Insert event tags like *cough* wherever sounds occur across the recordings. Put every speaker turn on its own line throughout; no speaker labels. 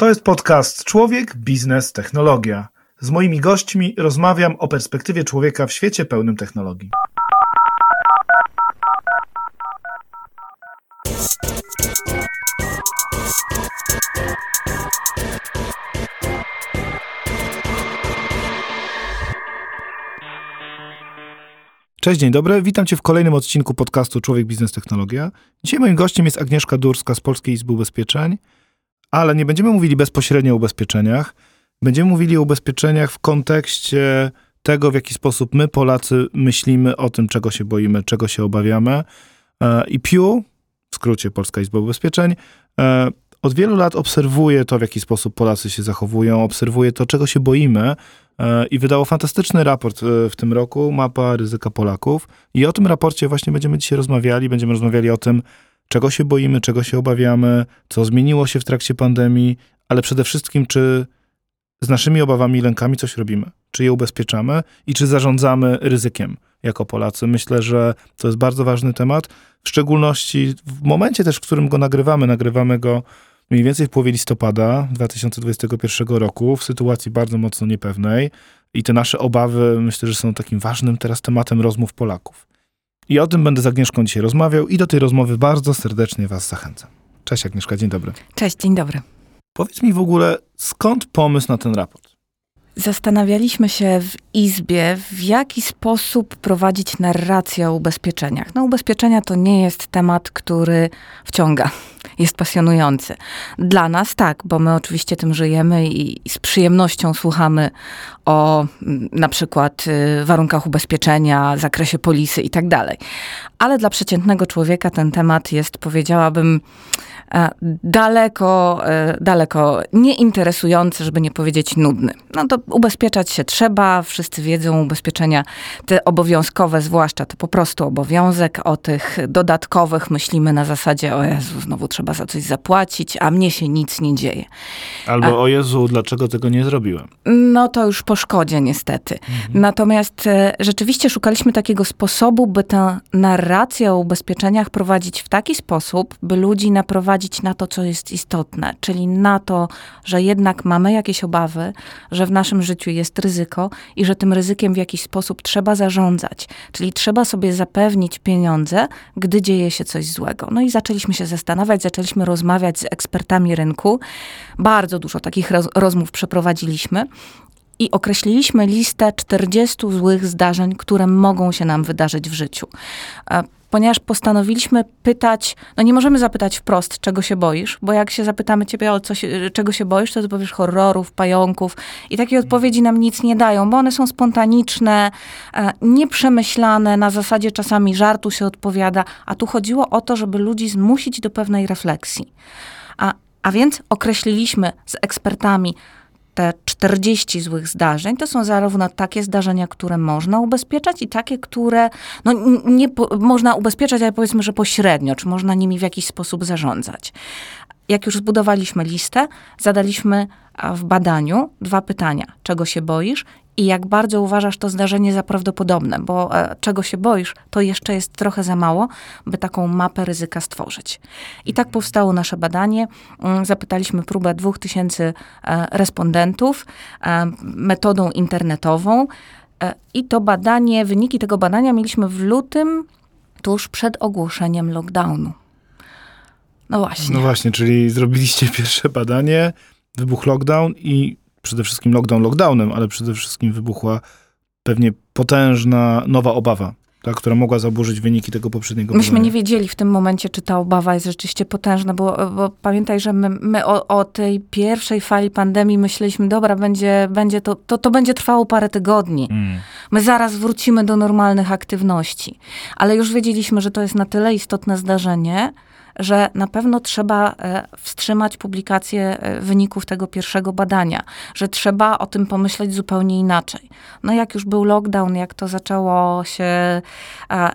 To jest podcast Człowiek, Biznes, Technologia. Z moimi gośćmi rozmawiam o perspektywie człowieka w świecie pełnym technologii. Cześć, dzień dobry. Witam Cię w kolejnym odcinku podcastu Człowiek, Biznes, Technologia. Dzisiaj moim gościem jest Agnieszka Durska z Polskiej Izby Ubezpieczeń, ale nie będziemy mówili bezpośrednio o ubezpieczeniach. Będziemy mówili o ubezpieczeniach w kontekście tego, w jaki sposób my, Polacy, myślimy o tym, czego się boimy, czego się obawiamy. E, I PIU, w skrócie Polska Izba Ubezpieczeń, e, od wielu lat obserwuje to, w jaki sposób Polacy się zachowują, obserwuje to, czego się boimy e, i wydało fantastyczny raport w tym roku, Mapa ryzyka Polaków. I o tym raporcie właśnie będziemy dzisiaj rozmawiali. Będziemy rozmawiali o tym, czego się boimy, czego się obawiamy, co zmieniło się w trakcie pandemii, ale przede wszystkim, czy z naszymi obawami i lękami coś robimy, czy je ubezpieczamy i czy zarządzamy ryzykiem jako Polacy. Myślę, że to jest bardzo ważny temat, w szczególności w momencie też, w którym go nagrywamy. Nagrywamy go mniej więcej w połowie listopada 2021 roku, w sytuacji bardzo mocno niepewnej. I te nasze obawy, myślę, że są takim ważnym teraz tematem rozmów Polaków. I o tym będę z Agnieszką dzisiaj rozmawiał i do tej rozmowy bardzo serdecznie Was zachęcam. Cześć Agnieszka, dzień dobry.
Cześć, dzień dobry.
Powiedz mi w ogóle, skąd pomysł na ten raport?
Zastanawialiśmy się w Izbie, w jaki sposób prowadzić narrację o ubezpieczeniach. No, ubezpieczenia to nie jest temat, który wciąga, *laughs* jest pasjonujący. Dla nas tak, bo my oczywiście tym żyjemy i z przyjemnością słuchamy o na przykład y, warunkach ubezpieczenia, zakresie polisy i tak dalej. Ale dla przeciętnego człowieka ten temat jest, powiedziałabym, daleko, e, daleko nieinteresujący, żeby nie powiedzieć nudny. No to ubezpieczać się trzeba, wszyscy wiedzą, ubezpieczenia te obowiązkowe, zwłaszcza to po prostu obowiązek, o tych dodatkowych myślimy na zasadzie, o Jezu, znowu trzeba za coś zapłacić, a mnie się nic nie dzieje.
Albo a, o Jezu, dlaczego tego nie zrobiłem?
No to już po szkodzie niestety. Mhm. Natomiast e, rzeczywiście szukaliśmy takiego sposobu, by tę narrację o ubezpieczeniach prowadzić w taki sposób, by ludzi naprowadzić na to, co jest istotne, czyli na to, że jednak mamy jakieś obawy, że w naszym życiu jest ryzyko i że tym ryzykiem w jakiś sposób trzeba zarządzać, czyli trzeba sobie zapewnić pieniądze, gdy dzieje się coś złego. No i zaczęliśmy się zastanawiać, zaczęliśmy rozmawiać z ekspertami rynku. Bardzo dużo takich roz rozmów przeprowadziliśmy i określiliśmy listę 40 złych zdarzeń, które mogą się nam wydarzyć w życiu. Ponieważ postanowiliśmy pytać, no nie możemy zapytać wprost, czego się boisz, bo jak się zapytamy ciebie o co się, czego się boisz, to ty powiesz horrorów, pająków i takie odpowiedzi nam nic nie dają, bo one są spontaniczne, e, nieprzemyślane, na zasadzie czasami żartu się odpowiada, a tu chodziło o to, żeby ludzi zmusić do pewnej refleksji. A, a więc określiliśmy z ekspertami, te 40 złych zdarzeń to są zarówno takie zdarzenia, które można ubezpieczać i takie, które no, nie po, można ubezpieczać, ale powiedzmy, że pośrednio, czy można nimi w jakiś sposób zarządzać. Jak już zbudowaliśmy listę, zadaliśmy w badaniu dwa pytania. Czego się boisz i jak bardzo uważasz to zdarzenie za prawdopodobne, bo e, czego się boisz, to jeszcze jest trochę za mało, by taką mapę ryzyka stworzyć. I tak powstało nasze badanie. Mm, zapytaliśmy próbę dwóch tysięcy e, respondentów e, metodą internetową. I to badanie, wyniki tego badania mieliśmy w lutym, tuż przed ogłoszeniem lockdownu. No właśnie.
No właśnie, czyli zrobiliście pierwsze badanie, wybuchł lockdown i przede wszystkim lockdown lockdownem, ale przede wszystkim wybuchła pewnie potężna nowa obawa, ta, która mogła zaburzyć wyniki tego poprzedniego
Myśmy badania. nie wiedzieli w tym momencie, czy ta obawa jest rzeczywiście potężna, bo, bo pamiętaj, że my, my o, o, tej pierwszej fali pandemii myśleliśmy, dobra, będzie, będzie to, to, to będzie trwało parę tygodni. Mm. My zaraz wrócimy do normalnych aktywności. Ale już wiedzieliśmy, że to jest na tyle istotne zdarzenie, że na pewno trzeba e, wstrzymać publikację e, wyników tego pierwszego badania, że trzeba o tym pomyśleć zupełnie inaczej. No jak już był lockdown, jak to zaczęło się e,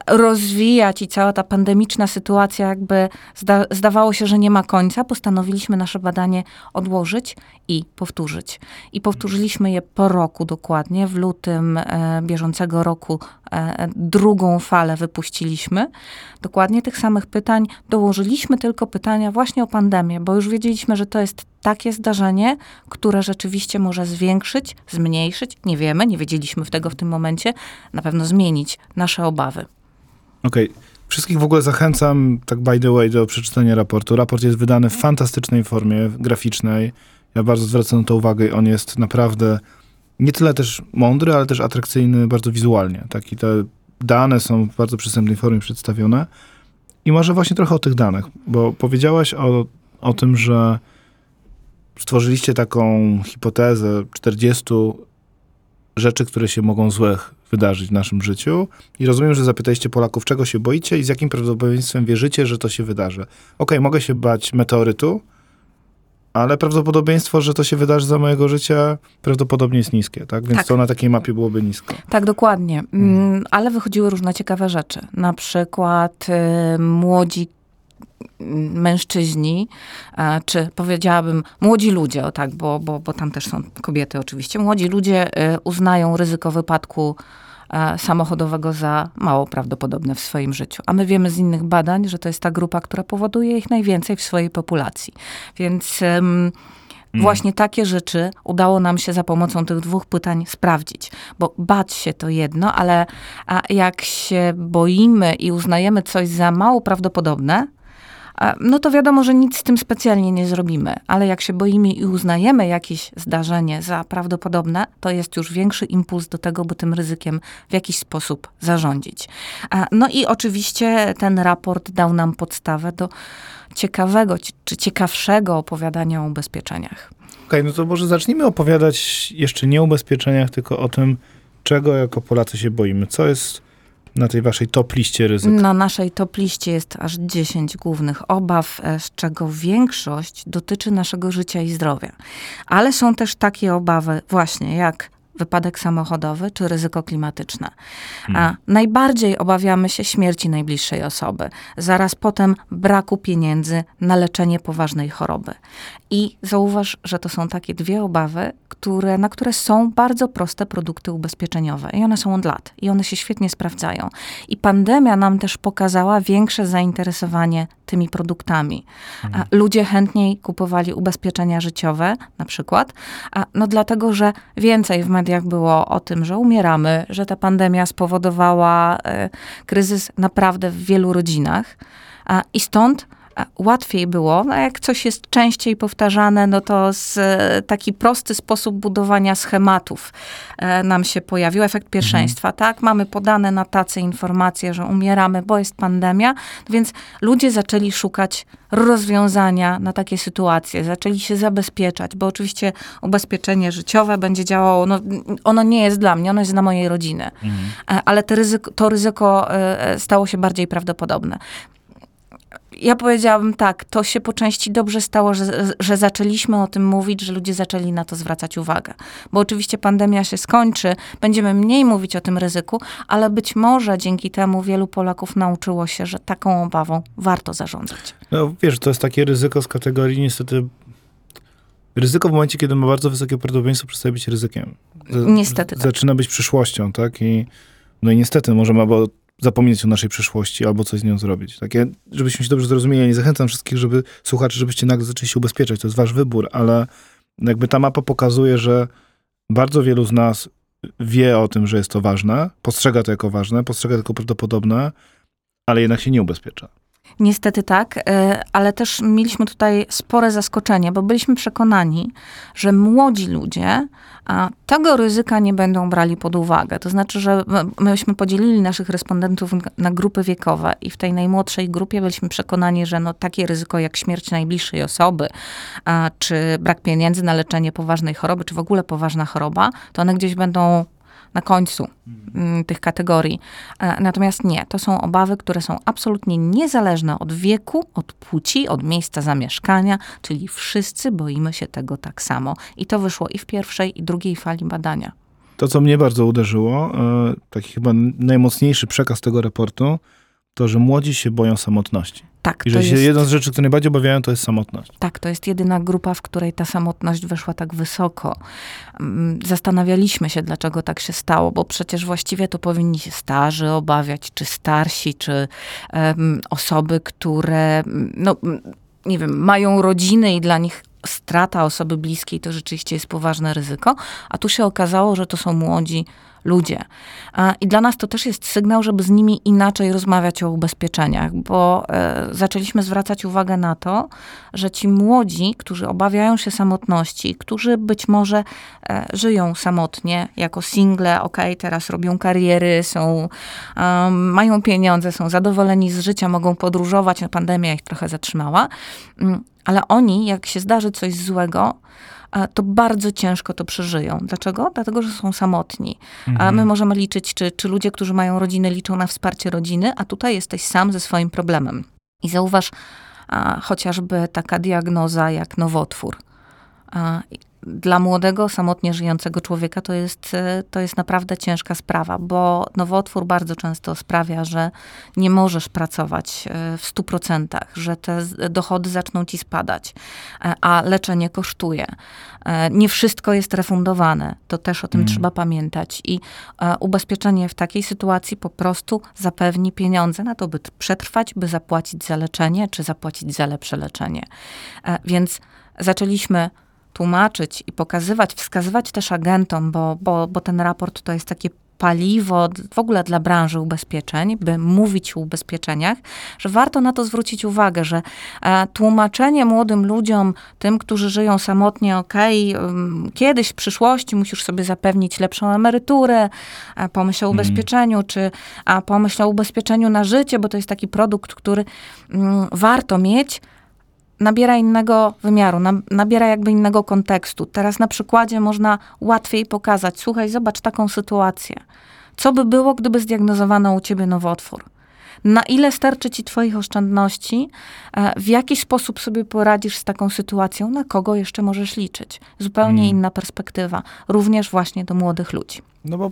rozwijać i cała ta pandemiczna sytuacja jakby zda zdawało się, że nie ma końca, postanowiliśmy nasze badanie odłożyć i powtórzyć. I powtórzyliśmy je po roku dokładnie, w lutym bieżącego roku e, drugą falę wypuściliśmy, dokładnie tych samych pytań dołożyliśmy tylko pytania właśnie o pandemię, bo już wiedzieliśmy, że to jest takie zdarzenie, które rzeczywiście może zwiększyć, zmniejszyć, nie wiemy, nie wiedzieliśmy w tego w tym momencie, na pewno zmienić nasze obawy.
Okej. Okay. Wszystkich w ogóle zachęcam, tak by the way, do przeczytania raportu. Raport jest wydany w fantastycznej formie graficznej. Ja bardzo zwracam na to uwagę. On jest naprawdę nie tyle też mądry, ale też atrakcyjny bardzo wizualnie. Tak? I te dane są w bardzo przystępnej formie przedstawione. I może właśnie trochę o tych danych, bo powiedziałaś o, o tym, że stworzyliście taką hipotezę 40 rzeczy, które się mogą złych wydarzyć w naszym życiu. I rozumiem, że zapytaliście Polaków, czego się boicie i z jakim prawdopodobieństwem wierzycie, że to się wydarzy. Okej, okay, mogę się bać meteorytu, ale prawdopodobieństwo, że to się wydarzy za mojego życia, prawdopodobnie jest niskie, tak? Więc tak. to na takiej mapie byłoby nisko.
Tak, dokładnie. Mm, ale wychodziły różne ciekawe rzeczy. Na przykład y, młodzi mężczyźni, czy powiedziałabym młodzi ludzie, o tak, bo, bo, bo tam też są kobiety oczywiście, młodzi ludzie y, uznają ryzyko wypadku samochodowego za mało prawdopodobne w swoim życiu. A my wiemy z innych badań, że to jest ta grupa, która powoduje ich najwięcej w swojej populacji. Więc um, Właśnie takie rzeczy udało nam się za pomocą tych dwóch pytań sprawdzić, bo bać się to jedno, ale jak się boimy i uznajemy coś za mało prawdopodobne, no to wiadomo, że nic z tym specjalnie nie zrobimy. Ale jak się boimy i uznajemy jakieś zdarzenie za prawdopodobne, to jest już większy impuls do tego, by tym ryzykiem w jakiś sposób zarządzić. No i oczywiście ten raport dał nam podstawę do ciekawego czy ciekawszego opowiadania o ubezpieczeniach.
Okej, okay, no to może zacznijmy opowiadać jeszcze nie o ubezpieczeniach, tylko o tym, czego jako Polacy się boimy. Co jest na tej waszej top liście ryzyk?
Na naszej top liście jest aż 10 głównych obaw, e, z czego większość dotyczy naszego życia i zdrowia. Ale są też takie obawy właśnie jak wypadek samochodowy czy ryzyko klimatyczne. A hmm. najbardziej obawiamy się śmierci najbliższej osoby, zaraz potem braku pieniędzy na leczenie poważnej choroby. I zauważ, że to są takie dwie obawy, które, na które są bardzo proste produkty ubezpieczeniowe. I one są od lat. I one się świetnie sprawdzają. I pandemia nam też pokazała większe zainteresowanie tymi produktami. Mhm. Ludzie chętniej kupowali ubezpieczenia życiowe, na przykład, no dlatego, że więcej w mediach było o tym, że umieramy, że ta pandemia spowodowała e, kryzys naprawdę w wielu rodzinach. I stąd łatwiej było, no jak coś jest częściej powtarzane, no to z, e, taki prosty sposób budowania schematów e, nam się pojawił, efekt pierwszeństwa, mhm. tak? Mamy podane na tacy informacje, że umieramy, bo jest pandemia, więc ludzie zaczęli szukać rozwiązania na takie sytuacje, zaczęli się zabezpieczać, bo oczywiście ubezpieczenie życiowe będzie działało, no, ono nie jest dla mnie, ono jest dla mojej rodziny, mhm. E, ale to ryzyko, to ryzyko stało się bardziej prawdopodobne ja powiedziałabym tak, to się po części dobrze stało, że, że zaczęliśmy o tym mówić, że ludzie zaczęli na to zwracać uwagę. Bo oczywiście pandemia się skończy, będziemy mniej mówić o tym ryzyku, ale być może dzięki temu wielu Polaków nauczyło się, że taką obawą warto zarządzać.
No wiesz, to jest takie ryzyko z kategorii niestety ryzyko w momencie, kiedy ma bardzo wysokie prawdopodobieństwo przestaje być ryzykiem.
Z, niestety.
Tak. Zaczyna być przyszłością, tak? I no i niestety możemy, bo zapomnieć o naszej przeszłości albo coś z nią zrobić. Takie, żebyśmy się dobrze zrozumieli, ja nie zachęcam wszystkich, żeby słuchaczy, żebyście nagle zaczęli się ubezpieczać, to jest wasz wybór, ale jakby ta mapa pokazuje, że bardzo wielu z nas wie o tym, że jest to ważne, postrzega to jako ważne, postrzega to jako prawdopodobne, ale jednak się nie ubezpiecza.
Niestety tak, e, ale też mieliśmy tutaj spore zaskoczenie, bo byliśmy przekonani, że młodzi ludzie tego ryzyka nie będą brali pod uwagę. To znaczy, że myśmy podzielili naszych respondentów na grupy wiekowe i w tej najmłodszej grupie byliśmy przekonani, że no takie ryzyko jak śmierć najbliższej osoby, czy brak pieniędzy na leczenie poważnej choroby, czy w ogóle poważna choroba, to one gdzieś będą na końcu mm, tych kategorii. E, natomiast nie, to są obawy, które są absolutnie niezależne od wieku, od płci, od miejsca zamieszkania, czyli wszyscy boimy się tego tak samo. I to wyszło i w pierwszej, i drugiej fali badania.
To, co mnie bardzo uderzyło, e, taki chyba najmocniejszy przekaz tego raportu, to, że młodzi się boją samotności.
Tak,
I że
jest,
jedną z rzeczy, które najbardziej obawiają, to jest samotność.
tak, to jest jedyna grupa, w której ta samotność wyszła tak wysoko. Mm, Zastanawialiśmy się, dlaczego tak się stało, bo przecież właściwie to powinni się starzy obawiać, czy starsi, czy em, osoby, które, mm, no, mm, nie wiem, mają rodziny i dla nich strata osoby bliskiej to rzeczywiście jest poważne ryzyko, a tu się okazało, że to są młodzi ludzie. I dla nas to też jest sygnał, żeby z nimi inaczej rozmawiać o ubezpieczeniach, bo e, zaczęliśmy zwracać uwagę na to, że ci młodzi, którzy obawiają się samotności, którzy być może e, żyją samotnie jako single, ok, teraz robią kariery, są, mają pieniądze, są zadowoleni z życia, mogą podróżować, no, pandemia ich trochę zatrzymała, mm, ale oni, jak się zdarzy coś złego, to bardzo ciężko to przeżyją. Dlaczego? Dlatego, że są samotni. A my możemy liczyć, czy, czy ludzie, którzy mają rodziny, liczą na wsparcie rodziny, a tutaj jesteś sam ze swoim problemem. I zauważ a, chociażby taka diagnoza jak nowotwór. A, dla młodego, samotnie żyjącego człowieka to jest, e, to jest naprawdę ciężka sprawa, bo nowotwór bardzo często sprawia, że nie możesz pracować e, w 100%, że te dochody zaczną ci spadać, e, a leczenie kosztuje. Nie wszystko jest refundowane, to też o tym trzeba pamiętać. I ubezpieczenie w takiej sytuacji po prostu zapewni pieniądze na to, by przetrwać, by zapłacić za leczenie, czy zapłacić za lepsze leczenie. Więc zaczęliśmy tłumaczyć i pokazywać, wskazywać też agentom, bo, bo, bo ten raport to jest takie paliwo w ogóle dla branży ubezpieczeń, by mówić o ubezpieczeniach, że warto na to zwrócić uwagę, że e, tłumaczenie młodym ludziom, tym, którzy żyją samotnie, okej, ym, kiedyś w przyszłości musisz sobie zapewnić lepszą emeryturę, a pomyśl o ubezpieczeniu, czy a pomyśl o ubezpieczeniu na życie, bo to jest taki produkt, który mm, warto mieć, nabiera innego wymiaru, na- nabiera jakby innego kontekstu. Teraz na przykładzie można łatwiej pokazać, słuchaj, zobacz taką sytuację. Co by było, gdyby zdiagnozowano u ciebie nowotwór? Na ile starczy ci twoich oszczędności? E, W jaki sposób sobie poradzisz z taką sytuacją? Na kogo jeszcze możesz liczyć? Zupełnie inna perspektywa, również właśnie do młodych ludzi.
No bo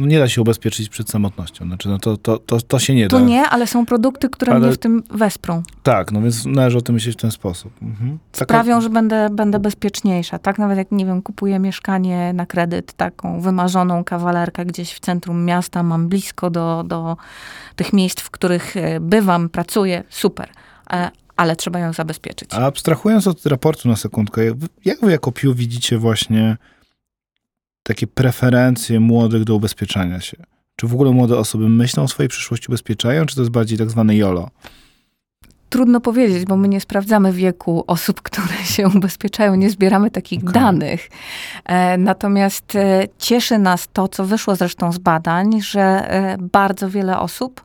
no nie da się ubezpieczyć przed samotnością. Znaczy, no to, to, to, to się nie da.
To nie, ale są produkty, które
Ale-
mnie w tym wesprą.
Tak, no więc należy o tym myśleć w ten sposób. Mhm. Taka-
sprawią, że będę, będę bezpieczniejsza. Tak, nawet jak, nie wiem, kupuję mieszkanie na kredyt, taką wymarzoną kawalerkę gdzieś w centrum miasta, mam blisko do, do tych miejsc, w których e, bywam, pracuję, super. E, Ale trzeba ją zabezpieczyć.
A abstrahując od raportu na sekundkę, jak wy, jak wy jako Pew widzicie właśnie takie preferencje młodych do ubezpieczania się? Czy w ogóle młode osoby myślą o swojej przyszłości, ubezpieczają, czy to jest bardziej tak zwane YOLO?
Trudno powiedzieć, bo my nie sprawdzamy wieku osób, *laughs* które się ubezpieczają, nie zbieramy takich
Okej.
danych. E, natomiast e, cieszy nas to, co wyszło zresztą z badań, że e, bardzo wiele osób,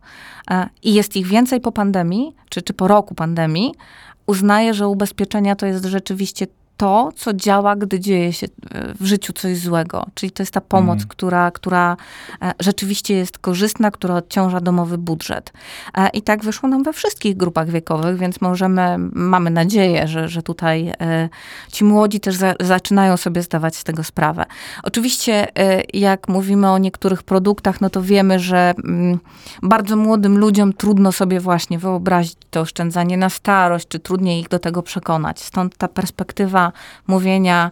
i jest ich więcej po pandemii, czy, czy po roku pandemii, uznaje, że ubezpieczenia to jest rzeczywiście to, co działa, gdy dzieje się e, w życiu coś złego. Czyli to jest ta pomoc,
Mhm.
która, która e, rzeczywiście jest korzystna, która odciąża domowy budżet. E, I tak wyszło nam we wszystkich grupach wiekowych, więc możemy, mamy nadzieję, że, że tutaj ci młodzi też za, zaczynają sobie zdawać z tego sprawę. Oczywiście, jak mówimy o niektórych produktach, no to wiemy, że mm, bardzo młodym ludziom trudno sobie właśnie wyobrazić to oszczędzanie na starość, czy trudniej ich do tego przekonać. Stąd ta perspektywa mówienia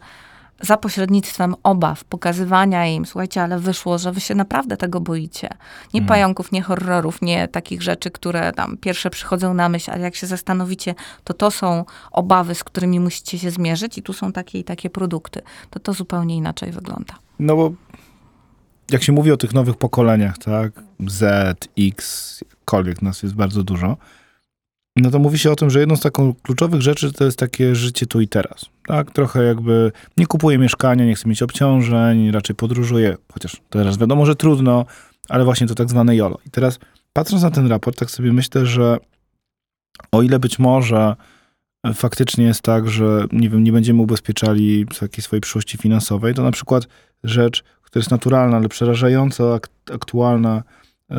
za pośrednictwem obaw, pokazywania im, słuchajcie, ale wyszło, że wy się naprawdę tego boicie. Nie
Mm.
pająków, nie horrorów, nie takich rzeczy, które tam pierwsze przychodzą na myśl, ale jak się zastanowicie, to to są obawy, z którymi musicie się zmierzyć i tu są takie i takie produkty. To to zupełnie inaczej wygląda.
No bo jak się mówi o tych nowych pokoleniach, tak, Z, X, jakkolwiek nas jest bardzo dużo, no to mówi się o tym, że jedną z takich kluczowych rzeczy to jest takie życie tu i teraz. Tak, trochę jakby nie kupuję mieszkania, nie chcę mieć obciążeń, raczej podróżuję, chociaż teraz wiadomo, że trudno, ale właśnie to tak zwane YOLO. I teraz patrząc na ten raport, tak sobie myślę, że o ile być może faktycznie jest tak, że nie wiem, nie będziemy ubezpieczali z jakiejś swojej przyszłości finansowej, to na przykład rzecz, która jest naturalna, ale przerażająca, ak- aktualna, yy,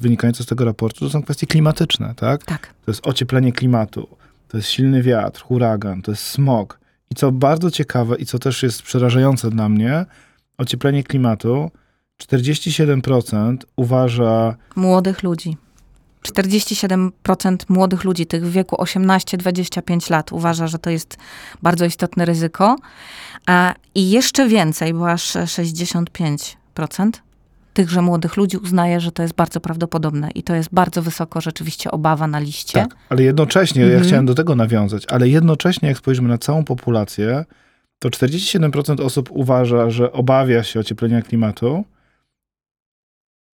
wynikająca z tego raportu, to są kwestie klimatyczne, tak?
Tak.
To jest ocieplenie klimatu, to jest silny wiatr, huragan, to jest smog. I co bardzo ciekawe i co też jest przerażające dla mnie, ocieplenie klimatu 47% uważa,
Młodych ludzi. 47% młodych ludzi, tych w wieku 18-25 lat, uważa, że to jest bardzo istotne ryzyko. A, I jeszcze więcej, bo aż 65% tychże młodych ludzi uznaje, że to jest bardzo prawdopodobne i to jest bardzo wysoko rzeczywiście obawa na liście.
Tak, ale jednocześnie,
Mhm.
ja chciałem do tego nawiązać, ale jednocześnie jak spojrzymy na całą populację, to 47% osób uważa, że obawia się ocieplenia klimatu,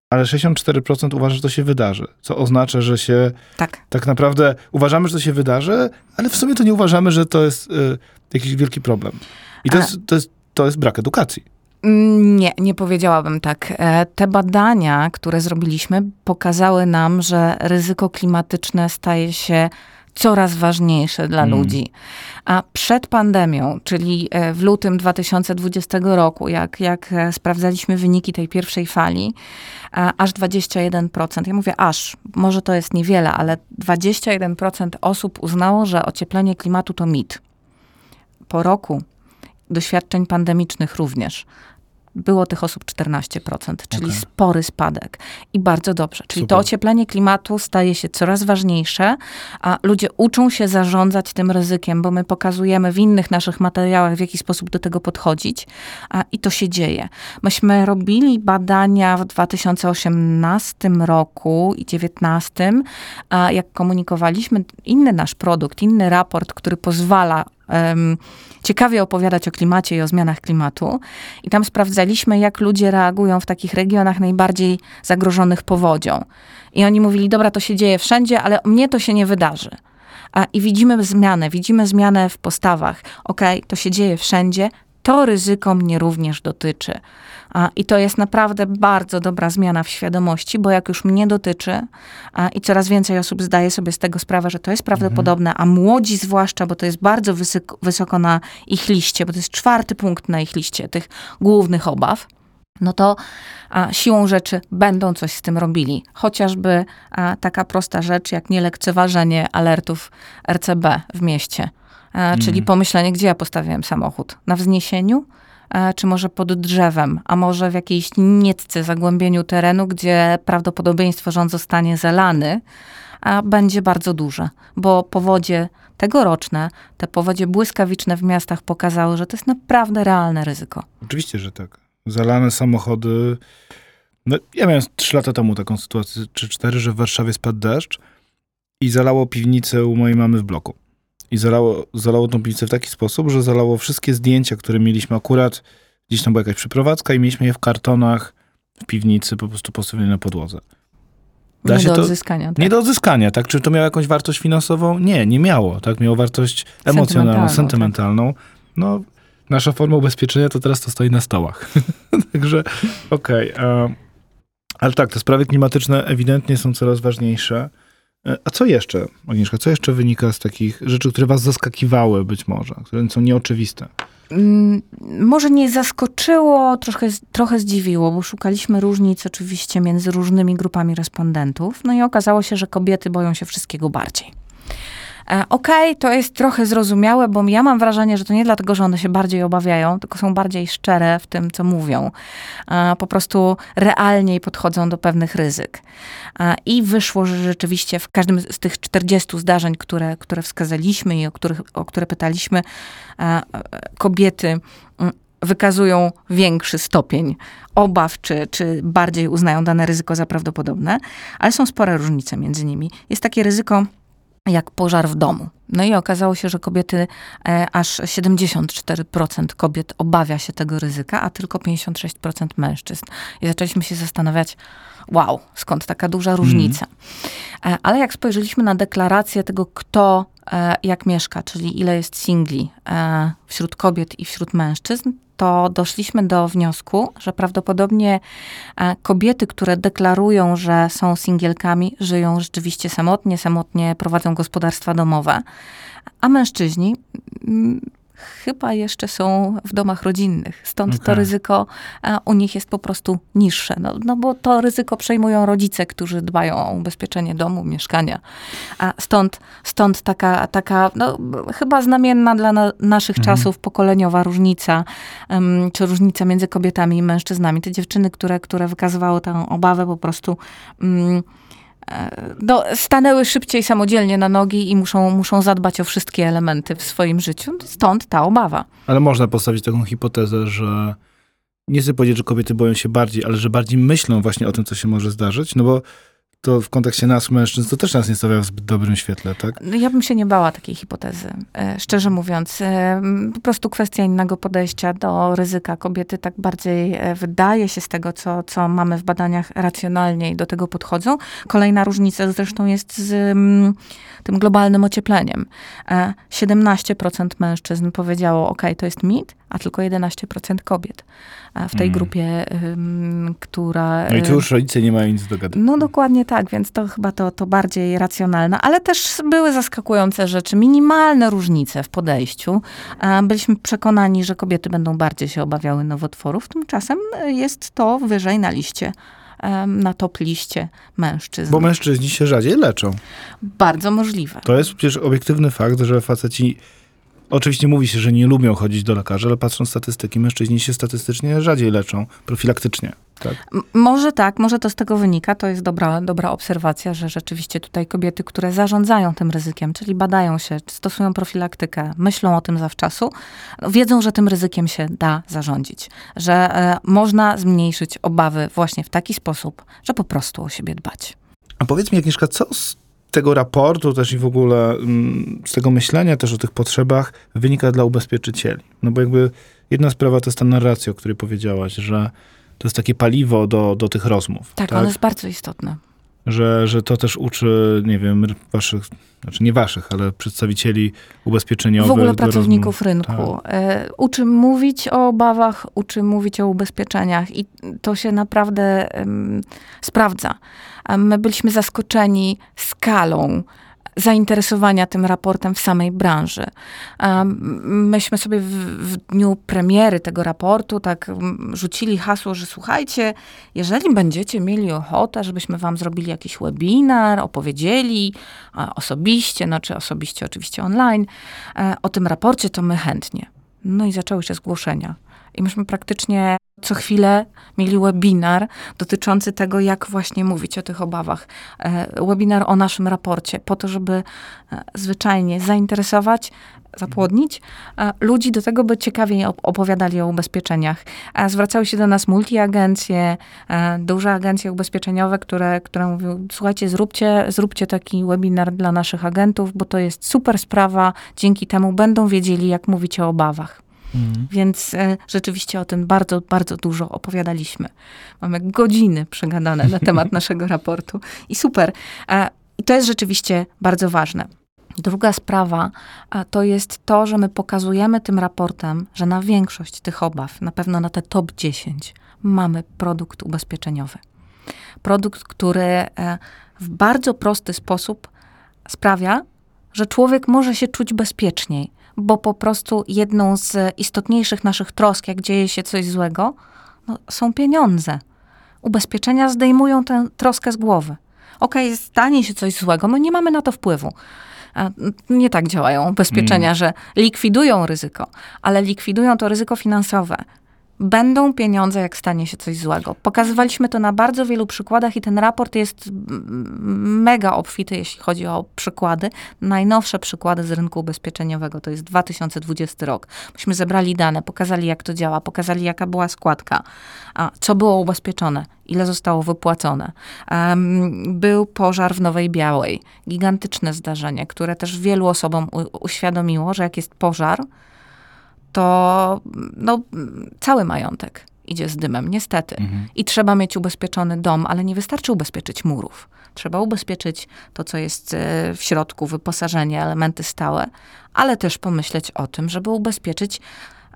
ale 64% uważa, że to się wydarzy. Co oznacza, że się
Tak.
tak naprawdę uważamy, że to się wydarzy, ale w sumie to nie uważamy, że to jest y, jakiś wielki problem. I to jest, to, jest, to jest brak edukacji.
Mm, Nie, nie powiedziałabym tak. E, Te badania, które zrobiliśmy, pokazały nam, że ryzyko klimatyczne staje się coraz ważniejsze dla
Mm.
ludzi. A przed pandemią, czyli e, w lutym 2020 roku, jak, jak e, sprawdzaliśmy wyniki tej pierwszej fali, aż 21%, ja mówię aż, może to jest niewiele, ale 21% osób uznało, że ocieplenie klimatu to mit. Po roku doświadczeń pandemicznych również. Było tych osób 14%, czyli
Okej.
spory spadek. I bardzo dobrze. Czyli
Super.
to ocieplenie klimatu staje się coraz ważniejsze, a ludzie uczą się zarządzać tym ryzykiem, bo my pokazujemy w innych naszych materiałach, w jaki sposób do tego podchodzić, a, i to się dzieje. Myśmy robili badania w 2018 roku i 2019, a jak komunikowaliśmy inny nasz produkt, inny raport, który pozwala em, ciekawie opowiadać o klimacie i o zmianach klimatu. I tam sprawdzaliśmy, jak ludzie reagują w takich regionach najbardziej zagrożonych powodzią. I oni mówili, dobra, to się dzieje wszędzie, ale mnie to się nie wydarzy. A, I widzimy zmianę, widzimy zmianę w postawach. Okej, to się dzieje wszędzie, to ryzyko mnie również dotyczy. I to jest naprawdę bardzo dobra zmiana w świadomości, bo jak już mnie dotyczy i coraz więcej osób zdaje sobie z tego sprawę, że to jest prawdopodobne, a młodzi zwłaszcza, bo to jest bardzo wysoko, wysoko na ich liście, bo to jest czwarty punkt na ich liście tych głównych obaw, no to a, siłą rzeczy będą coś z tym robili. Chociażby a, taka prosta rzecz, jak nielekceważenie alertów RCB w mieście. A, Czyli pomyślenie, gdzie ja postawiłem samochód? Na wzniesieniu? A, Czy może pod drzewem? A może w jakiejś niecce, zagłębieniu terenu, gdzie prawdopodobieństwo, że on zostanie zalany, a będzie bardzo duże. Bo powodzie tegoroczne, te powodzie błyskawiczne w miastach pokazały, że to jest naprawdę realne ryzyko.
Oczywiście, że tak. Zalane samochody. No, ja miałem trzy lata temu taką sytuację, czy cztery, że w Warszawie spadł deszcz i zalało piwnicę u mojej mamy w bloku. I zalało, zalało tą piwnicę w taki sposób, że zalało wszystkie zdjęcia, które mieliśmy akurat, gdzieś tam była jakaś przeprowadzka i mieliśmy je w kartonach w piwnicy po prostu postawione na podłodze. Da
Nie do
to-
odzyskania. Tak.
Nie do odzyskania, tak? Czy to miało jakąś wartość finansową? Nie, nie miało, tak? Miało wartość emocjonalną,
Sentymentalną, tak.
sentymentalną. No, nasza forma ubezpieczenia to teraz to stoi na stołach. *laughs* Także, okej. e, ale tak, te sprawy klimatyczne ewidentnie są coraz ważniejsze. E, A co jeszcze, Agnieszka, co jeszcze wynika z takich rzeczy, które was zaskakiwały być może, które są nieoczywiste?
Mm, Może nie zaskoczyło, trochę, trochę zdziwiło, bo szukaliśmy różnic oczywiście między różnymi grupami respondentów. No i okazało się, że kobiety boją się wszystkiego bardziej. E, Okej, to jest trochę zrozumiałe, bo ja mam wrażenie, że to nie dlatego, że one się bardziej obawiają, tylko są bardziej szczere w tym, co mówią. E, Po prostu realniej podchodzą do pewnych ryzyk. E, I wyszło, że rzeczywiście w każdym z tych 40 zdarzeń, które, które wskazaliśmy i o, których, o które pytaliśmy, kobiety mm, wykazują większy stopień obaw, czy, czy bardziej uznają dane ryzyko za prawdopodobne, ale są spore różnice między nimi. Jest takie ryzyko jak pożar w domu. No i okazało się, że kobiety, e, aż 74% kobiet obawia się tego ryzyka, a tylko 56% mężczyzn. I zaczęliśmy się zastanawiać, wow, skąd taka duża różnica. E, ale jak spojrzeliśmy na deklarację tego, kto jak mieszka, czyli ile jest singli e, wśród kobiet i wśród mężczyzn, to doszliśmy do wniosku, że prawdopodobnie e, kobiety, które deklarują, że są singielkami, żyją rzeczywiście samotnie, samotnie prowadzą gospodarstwa domowe, a mężczyźni chyba jeszcze są w domach rodzinnych. Stąd to
Okej.
ryzyko u nich jest po prostu niższe. No, no bo to ryzyko przejmują rodzice, którzy dbają o ubezpieczenie domu, mieszkania. A stąd, stąd taka, taka no, chyba znamienna dla na, naszych czasów pokoleniowa różnica, em, czy różnica między kobietami i mężczyznami. Te dziewczyny, które, które wykazywały tę obawę, po prostu e, no, stanęły szybciej samodzielnie na nogi i muszą, muszą zadbać o wszystkie elementy w swoim życiu. Stąd ta obawa.
Ale można postawić taką hipotezę, że nie chcę powiedzieć, że kobiety boją się bardziej, ale że bardziej myślą właśnie o tym, co się może zdarzyć, no bo to w kontekście nas, mężczyzn, to też nas nie stawia w zbyt dobrym świetle, tak?
No, ja bym się nie bała takiej hipotezy, e, szczerze mówiąc. E, po prostu kwestia innego podejścia do ryzyka. Kobiety tak bardziej, e, wydaje się z tego, co, co mamy w badaniach, racjonalniej do tego podchodzą. Kolejna różnica zresztą jest z mm, tym globalnym ociepleniem. 17% mężczyzn powiedziało, ok, to jest mit, a tylko 11% kobiet w tej mm. grupie, która...
No i tu już rodzice nie mają nic do gadania.
No dokładnie tak, więc to chyba to, to bardziej racjonalne, ale też były zaskakujące rzeczy, minimalne różnice w podejściu. Byliśmy przekonani, że kobiety będą bardziej się obawiały nowotworów, tymczasem jest to wyżej na liście na top liście mężczyzn.
Bo mężczyźni się rzadziej leczą.
Bardzo możliwe.
To jest przecież obiektywny fakt, że faceci Oczywiście mówi się, że nie lubią chodzić do lekarza, ale patrząc statystyki, mężczyźni się statystycznie rzadziej leczą, profilaktycznie. Tak?
może tak, może to z tego wynika. To jest dobra, dobra obserwacja, że rzeczywiście tutaj kobiety, które zarządzają tym ryzykiem, czyli badają się, stosują profilaktykę, myślą o tym zawczasu, wiedzą, że tym ryzykiem się da zarządzić, że e, można zmniejszyć obawy właśnie w taki sposób, że po prostu o siebie dbać.
A powiedz mi, Agnieszka, co z tego raportu też i w ogóle mm, z tego myślenia też o tych potrzebach wynika dla ubezpieczycieli. No bo jakby jedna sprawa to jest ta narracja, o której powiedziałaś, że to jest takie paliwo do, do tych rozmów.
Tak, tak? ono jest bardzo istotne.
Że, że to też uczy, nie wiem, waszych, znaczy nie waszych, ale przedstawicieli ubezpieczeniowych.
W ogóle pracowników rynku. Tak. E, uczy mówić o obawach, uczy mówić o ubezpieczeniach i to się naprawdę um, sprawdza. My byliśmy zaskoczeni skalą zainteresowania tym raportem w samej branży. Myśmy sobie w, w, dniu premiery tego raportu tak rzucili hasło, że słuchajcie, jeżeli będziecie mieli ochotę, żebyśmy wam zrobili jakiś webinar, opowiedzieli osobiście, no czy osobiście oczywiście online, e, o tym raporcie, to my chętnie. No i zaczęły się zgłoszenia. I myśmy praktycznie co chwilę mieli webinar dotyczący tego, jak właśnie mówić o tych obawach. E, webinar o naszym raporcie, po to, żeby e, zwyczajnie zainteresować, zapłodnić e, ludzi do tego, by ciekawiej opowiadali o ubezpieczeniach. Zwracały się do nas multiagencje, duże agencje ubezpieczeniowe, które, które mówiły, słuchajcie, zróbcie, zróbcie taki webinar dla naszych agentów, bo to jest super sprawa, dzięki temu będą wiedzieli, jak mówić o obawach. Mhm. Więc e, rzeczywiście o tym bardzo, bardzo dużo opowiadaliśmy. Mamy godziny przegadane na temat *laughs* naszego raportu i super. E, I to jest rzeczywiście bardzo ważne. Druga sprawa to jest to, że my pokazujemy tym raportem, że na większość tych obaw, na pewno na te top 10, mamy produkt ubezpieczeniowy. Produkt, który e, w bardzo prosty sposób sprawia, że człowiek może się czuć bezpieczniej, bo po prostu jedną z istotniejszych naszych trosk, jak dzieje się coś złego, no, są pieniądze. Ubezpieczenia zdejmują tę troskę z głowy. Okej, okay, stanie się coś złego, my nie mamy na to wpływu. Nie tak działają ubezpieczenia, mm. że likwidują ryzyko, ale likwidują to ryzyko finansowe, będą pieniądze, jak stanie się coś złego. Pokazywaliśmy to na bardzo wielu przykładach i ten raport jest mega obfity, jeśli chodzi o przykłady. Najnowsze przykłady z rynku ubezpieczeniowego to jest 2020 rok. Myśmy zebrali dane, pokazali jak to działa, pokazali jaka była składka, co było ubezpieczone, ile zostało wypłacone. był pożar w Nowej Białej. Gigantyczne zdarzenie, które też wielu osobom uświadomiło, że jak jest pożar, to no, cały majątek idzie z dymem, niestety. Mhm. I trzeba mieć ubezpieczony dom, ale nie wystarczy ubezpieczyć murów. Trzeba ubezpieczyć to, co jest e, w środku, wyposażenie, elementy stałe, ale też pomyśleć o tym, żeby ubezpieczyć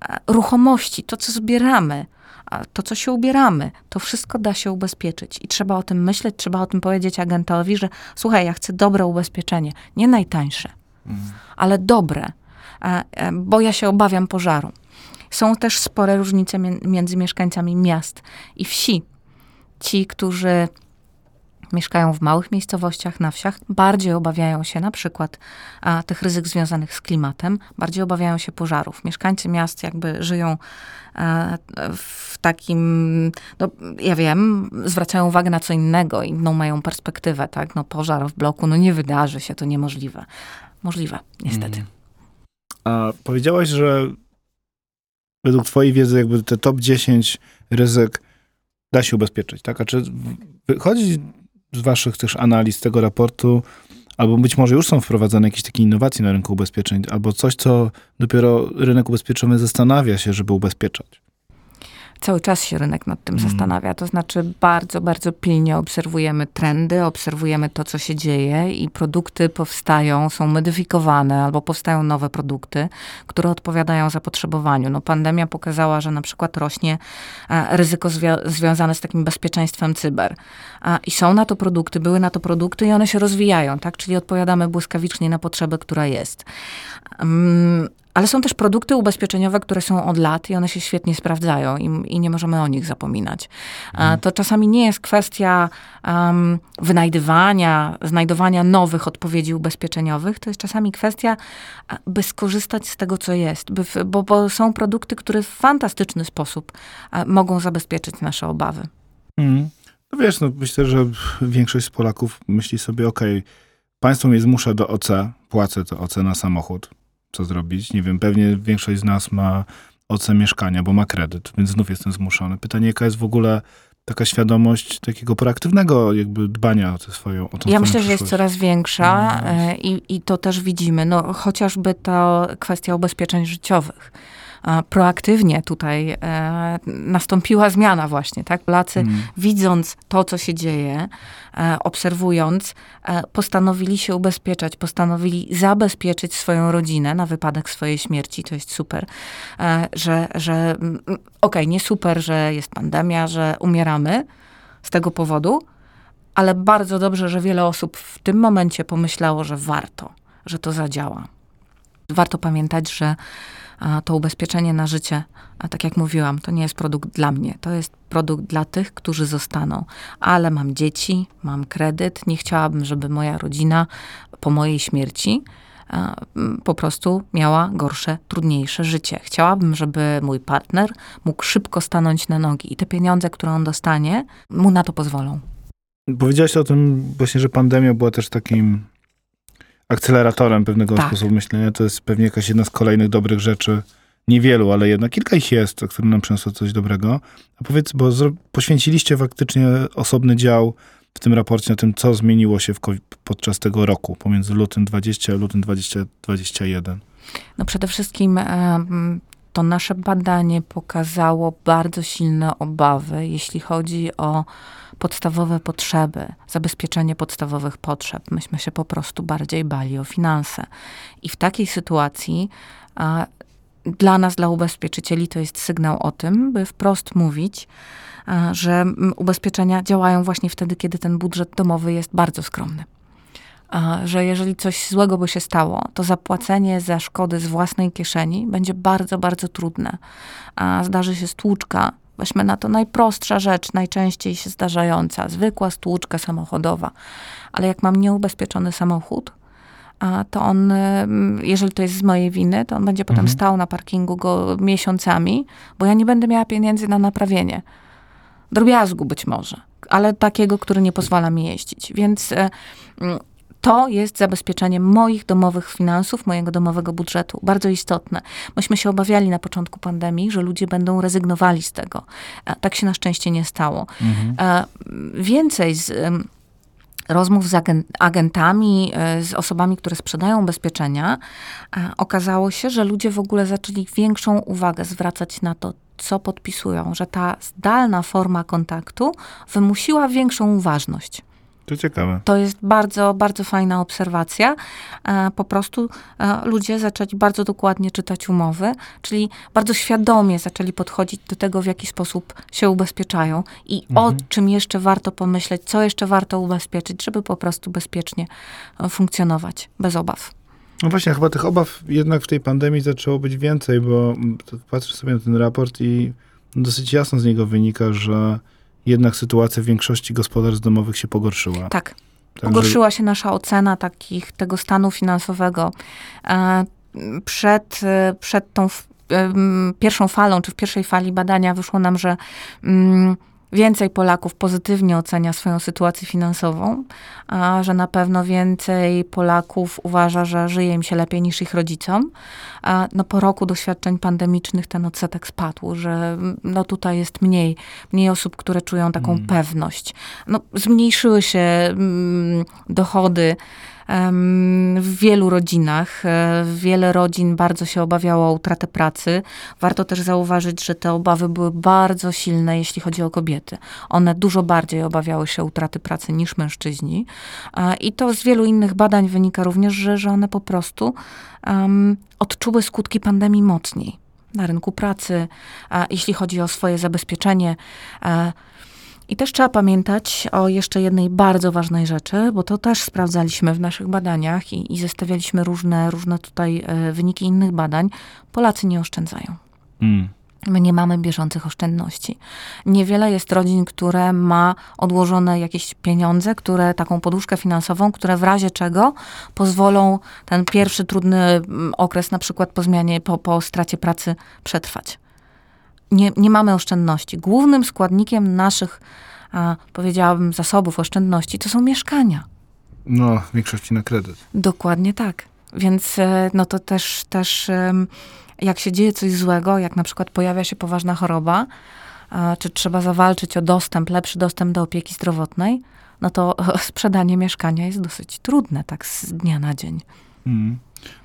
e, ruchomości, to, co zbieramy, to, co się ubieramy, to wszystko da się ubezpieczyć. I trzeba o tym myśleć, trzeba o tym powiedzieć agentowi, że słuchaj, ja chcę dobre ubezpieczenie, nie najtańsze, mhm. ale dobre bo ja się obawiam pożaru. Są też spore różnice między mieszkańcami miast i wsi. Ci, którzy mieszkają w małych miejscowościach, na wsiach, bardziej obawiają się na przykład a, tych ryzyk związanych z klimatem, bardziej obawiają się pożarów. Mieszkańcy miast jakby żyją a, w takim, no ja wiem, zwracają uwagę na co innego, inną mają perspektywę, tak? No pożar w bloku, no nie wydarzy się, to niemożliwe. Możliwe, niestety.
Mm. A powiedziałaś, że według twojej wiedzy jakby te top 10 ryzyk da się ubezpieczyć, tak? A czy wychodzi z waszych też analiz tego raportu, albo być może już są wprowadzane jakieś takie innowacje na rynku ubezpieczeń, albo coś, co dopiero rynek ubezpieczowy zastanawia się, żeby ubezpieczać?
Cały czas się rynek nad tym mm. zastanawia. To znaczy bardzo, bardzo pilnie obserwujemy trendy, obserwujemy to, co się dzieje i produkty powstają, są modyfikowane albo powstają nowe produkty, które odpowiadają zapotrzebowaniu. No, pandemia pokazała, że na przykład rośnie e, ryzyko zwi- związane z takim bezpieczeństwem cyber. I są na to produkty, były na to produkty i one się rozwijają, tak? Czyli odpowiadamy błyskawicznie na potrzebę, która jest. Mm, ale są też produkty ubezpieczeniowe, które są od lat i one się świetnie sprawdzają i, i nie możemy o nich zapominać. Mhm. To czasami nie jest kwestia um, wynajdywania, znajdowania nowych odpowiedzi ubezpieczeniowych, to jest czasami kwestia, by skorzystać z tego, co jest, by, bo, bo, są produkty, które w fantastyczny sposób mogą zabezpieczyć nasze obawy.
Mhm. No wiesz, no myślę, że większość z Polaków myśli sobie, ok, państwo mnie zmusza do OC, płacę to OC na samochód co zrobić. Nie wiem, pewnie większość z nas ma OC mieszkania, bo ma kredyt, więc znów jestem zmuszony. Pytanie, jaka jest w ogóle taka świadomość takiego proaktywnego jakby dbania o tę swoją o
Ja myślę, że jest coraz większa no, e, i, i to też widzimy. No, chociażby to kwestia ubezpieczeń życiowych proaktywnie tutaj e, nastąpiła zmiana właśnie, tak? Polacy hmm. widząc to, co się dzieje, e, obserwując, e, postanowili się ubezpieczać, postanowili zabezpieczyć swoją rodzinę na wypadek swojej śmierci. To jest super, że, że mm, okej, okay, nie super, że jest pandemia, że umieramy z tego powodu, ale bardzo dobrze, że wiele osób w tym momencie pomyślało, że warto, że to zadziała. Warto pamiętać, że to ubezpieczenie na życie, a tak jak mówiłam, to nie jest produkt dla mnie, to jest produkt dla tych, którzy zostaną. Ale mam dzieci, mam kredyt, nie chciałabym, żeby moja rodzina po mojej śmierci po prostu miała gorsze, trudniejsze życie. Chciałabym, żeby mój partner mógł szybko stanąć na nogi i te pieniądze, które on dostanie, mu na to pozwolą.
Powiedziałaś o tym właśnie, że pandemia była też takim akceleratorem pewnego tak. sposobu myślenia. To jest pewnie jakaś jedna z kolejnych dobrych rzeczy. Niewielu, ale jednak kilka ich jest, które nam przyniosło coś dobrego. A powiedz, bo poświęciliście faktycznie osobny dział w tym raporcie na tym, co zmieniło się podczas tego roku, pomiędzy lutym 20 a lutym 2021.
No przede wszystkim to nasze badanie pokazało bardzo silne obawy, jeśli chodzi o podstawowe potrzeby, zabezpieczenie podstawowych potrzeb. Myśmy się po prostu bardziej bali o finanse. I w takiej sytuacji a, dla nas, dla ubezpieczycieli, to jest sygnał o tym, by wprost mówić, a, że ubezpieczenia działają właśnie wtedy, kiedy ten budżet domowy jest bardzo skromny że jeżeli coś złego by się stało, to zapłacenie za szkody z własnej kieszeni będzie bardzo, bardzo trudne. Zdarzy się stłuczka, weźmy na to najprostsza rzecz, najczęściej się zdarzająca, zwykła stłuczka samochodowa. Ale jak mam nieubezpieczony samochód, to on, jeżeli to jest z mojej winy, to on będzie potem mhm. stał na parkingu go miesiącami, bo ja nie będę miała pieniędzy na naprawienie. Drobiazgu być może, ale takiego, który nie pozwala mi jeździć. Więc e, to jest zabezpieczenie moich domowych finansów, mojego domowego budżetu. Bardzo istotne. Myśmy się obawiali na początku pandemii, że ludzie będą rezygnowali z tego. Tak się na szczęście nie stało. Mhm. Więcej z rozmów z agentami, e, z osobami, które sprzedają ubezpieczenia, okazało się, że ludzie w ogóle zaczęli większą uwagę zwracać na to, co podpisują, że ta zdalna forma kontaktu wymusiła większą uważność.
To ciekawe.
To jest bardzo, bardzo fajna obserwacja. E, po prostu e, ludzie zaczęli bardzo dokładnie czytać umowy, czyli bardzo świadomie zaczęli podchodzić do tego, w jaki sposób się ubezpieczają i mhm. o czym jeszcze warto pomyśleć, co jeszcze warto ubezpieczyć, żeby po prostu bezpiecznie e, funkcjonować, bez obaw.
No właśnie, chyba tych obaw jednak w tej pandemii zaczęło być więcej, bo patrzę sobie na ten raport i dosyć jasno z niego wynika, że jednak sytuacja w większości gospodarstw domowych się pogorszyła.
Tak. Pogorszyła się nasza ocena takich, tego stanu finansowego. E, przed, e, przed tą pierwszą falą, czy w pierwszej fali badania wyszło nam, że mm, więcej Polaków pozytywnie ocenia swoją sytuację finansową, a że na pewno więcej Polaków uważa, że żyje im się lepiej niż ich rodzicom. A no po roku doświadczeń pandemicznych ten odsetek spadł, że mm, no tutaj jest mniej, mniej osób, które czują taką mm. pewność. No, zmniejszyły się mm, dochody w wielu rodzinach. E, wiele rodzin bardzo się obawiało o utratę pracy. Warto też zauważyć, że te obawy były bardzo silne, jeśli chodzi o kobiety. One dużo bardziej obawiały się utraty pracy niż mężczyźni. I to z wielu innych badań wynika również, że, że one po prostu um, odczuły skutki pandemii mocniej na rynku pracy, a jeśli chodzi o swoje zabezpieczenie. A, i też trzeba pamiętać o jeszcze jednej bardzo ważnej rzeczy, bo to też sprawdzaliśmy w naszych badaniach i, i zestawialiśmy różne, różne tutaj e, wyniki innych badań. Polacy nie oszczędzają. Mm. My nie mamy bieżących oszczędności. Niewiele jest rodzin, które ma odłożone jakieś pieniądze, które taką poduszkę finansową, które w razie czego pozwolą ten pierwszy trudny mm, okres, na przykład po zmianie, po, po stracie pracy, przetrwać nie, nie mamy oszczędności. Głównym składnikiem naszych, a, powiedziałabym, zasobów oszczędności to są mieszkania.
No, w większości na kredyt.
Dokładnie tak. Więc e, no to też, też jak się dzieje coś złego, jak na przykład pojawia się poważna choroba, czy trzeba zawalczyć o dostęp, lepszy dostęp do opieki zdrowotnej, no to *laughs* sprzedanie mieszkania jest dosyć trudne, tak z dnia na dzień. Mm.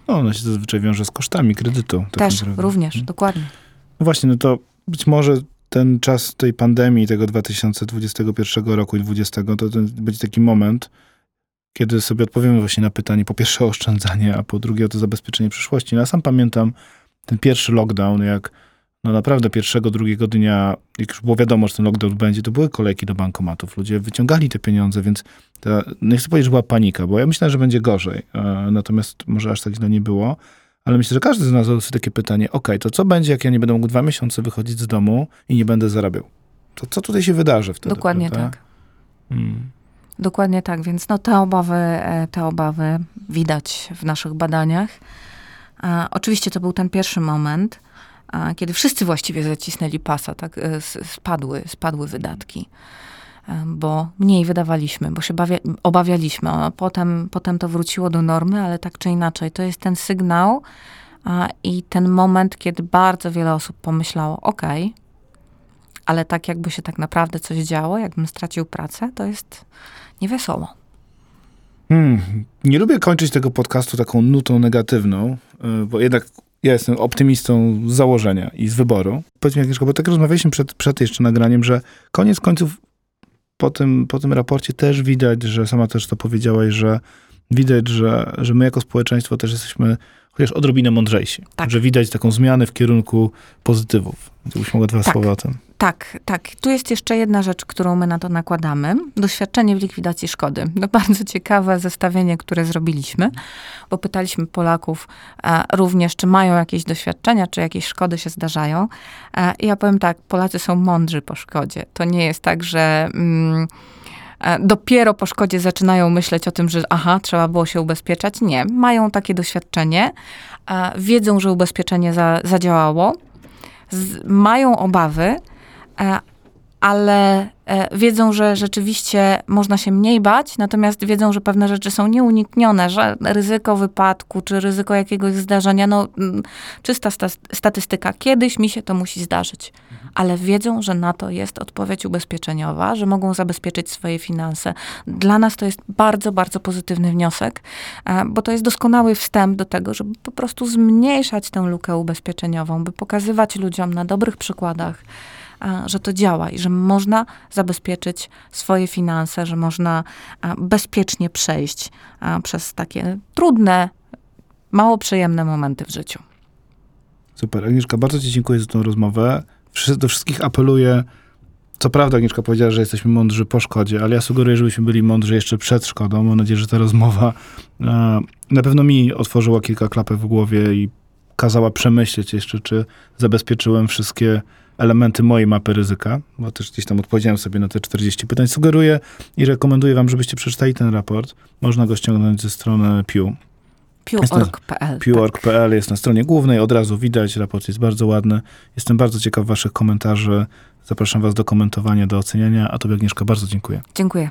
No, ono się zazwyczaj wiąże z kosztami kredytu.
Tak Też, również, mm. dokładnie.
No właśnie, no to być może ten czas tej pandemii, tego 2021 roku i 2020, to, będzie taki moment, kiedy sobie odpowiemy właśnie na pytanie, po pierwsze o oszczędzanie, a po drugie o to zabezpieczenie przyszłości. No, ja sam pamiętam ten pierwszy lockdown, jak no naprawdę pierwszego, drugiego dnia, jak już było wiadomo, że ten lockdown będzie, to były kolejki do bankomatów. Ludzie wyciągali te pieniądze, więc ta, nie chcę powiedzieć, że była panika, bo ja myślałem, że będzie gorzej. E, natomiast może aż tak źle nie było. Ale myślę, że każdy z nas zadaje sobie takie pytanie, ok, to co będzie, jak ja nie będę mógł dwa miesiące wychodzić z domu i nie będę zarabiał? To co tutaj się wydarzy wtedy?
Dokładnie prawda? tak. Hmm. Dokładnie tak, więc no te obawy, e, te obawy widać w naszych badaniach. Oczywiście to był ten pierwszy moment, kiedy wszyscy właściwie zacisnęli pasa, tak, e, spadły, spadły wydatki bo mniej wydawaliśmy, bo się bawia, obawialiśmy. A potem, potem to wróciło do normy, ale tak czy inaczej, to jest ten sygnał a, i ten moment, kiedy bardzo wiele osób pomyślało, ok, ale tak jakby się tak naprawdę coś działo, jakbym stracił pracę, to jest niewesoło.
Hmm, nie lubię kończyć tego podcastu taką nutą negatywną, y, bo jednak ja jestem optymistą z założenia i z wyboru. Powiedz mi, Agnieszka, bo tak rozmawialiśmy przed, przed jeszcze nagraniem, że koniec końców po tym, po tym raporcie też widać, że sama też to powiedziałaś, że widać, że, że my jako społeczeństwo też jesteśmy chociaż odrobinę mądrzejsi. Tak. Że widać taką zmianę w kierunku pozytywów. Gdybyś mogła dwa
tak.
słowa o tym.
Tak, tak. Tu jest jeszcze jedna rzecz, którą my na to nakładamy. Doświadczenie w likwidacji szkody. No *laughs* bardzo ciekawe zestawienie, które zrobiliśmy, bo pytaliśmy Polaków e, również, czy mają jakieś doświadczenia, czy jakieś szkody się zdarzają. E, I ja powiem tak, Polacy są mądrzy po szkodzie. To nie jest tak, że... Mm, dopiero po szkodzie zaczynają myśleć o tym, że aha, trzeba było się ubezpieczać. Nie, mają takie doświadczenie, e, wiedzą, że ubezpieczenie za, zadziałało, z, mają obawy, E, ale e, wiedzą, że rzeczywiście można się mniej bać, natomiast wiedzą, że pewne rzeczy są nieuniknione, że ryzyko wypadku czy ryzyko jakiegoś zdarzenia, no mm, czysta sta statystyka, kiedyś mi się to musi zdarzyć, ale wiedzą, że na to jest odpowiedź ubezpieczeniowa, że mogą zabezpieczyć swoje finanse. Dla nas to jest bardzo, bardzo pozytywny wniosek, e, bo to jest doskonały wstęp do tego, żeby po prostu zmniejszać tę lukę ubezpieczeniową, by pokazywać ludziom na dobrych przykładach, że to działa i że można zabezpieczyć swoje finanse, że można bezpiecznie przejść przez takie trudne, mało przyjemne momenty w życiu.
Super. Agnieszka, bardzo Ci dziękuję za tę rozmowę. Do wszystkich apeluję. Co prawda, Agnieszka powiedziała, że jesteśmy mądrzy po szkodzie, ale ja sugeruję, żebyśmy byli mądrzy jeszcze przed szkodą. Mam nadzieję, że ta rozmowa na pewno mi otworzyła kilka klapek w głowie i kazała przemyśleć jeszcze, czy zabezpieczyłem wszystkie elementy mojej mapy ryzyka, bo też gdzieś tam odpowiedziałem sobie na te 40 pytań. Sugeruję i rekomenduję wam, żebyście przeczytali ten raport. Można go ściągnąć ze strony Pew.
Pew.org.pl.
Pew.org.pl jest na stronie głównej, od razu widać, raport jest bardzo ładny. Jestem bardzo ciekaw waszych komentarzy. Zapraszam was do komentowania, do oceniania, a tobie Agnieszka bardzo dziękuję.
Dziękuję.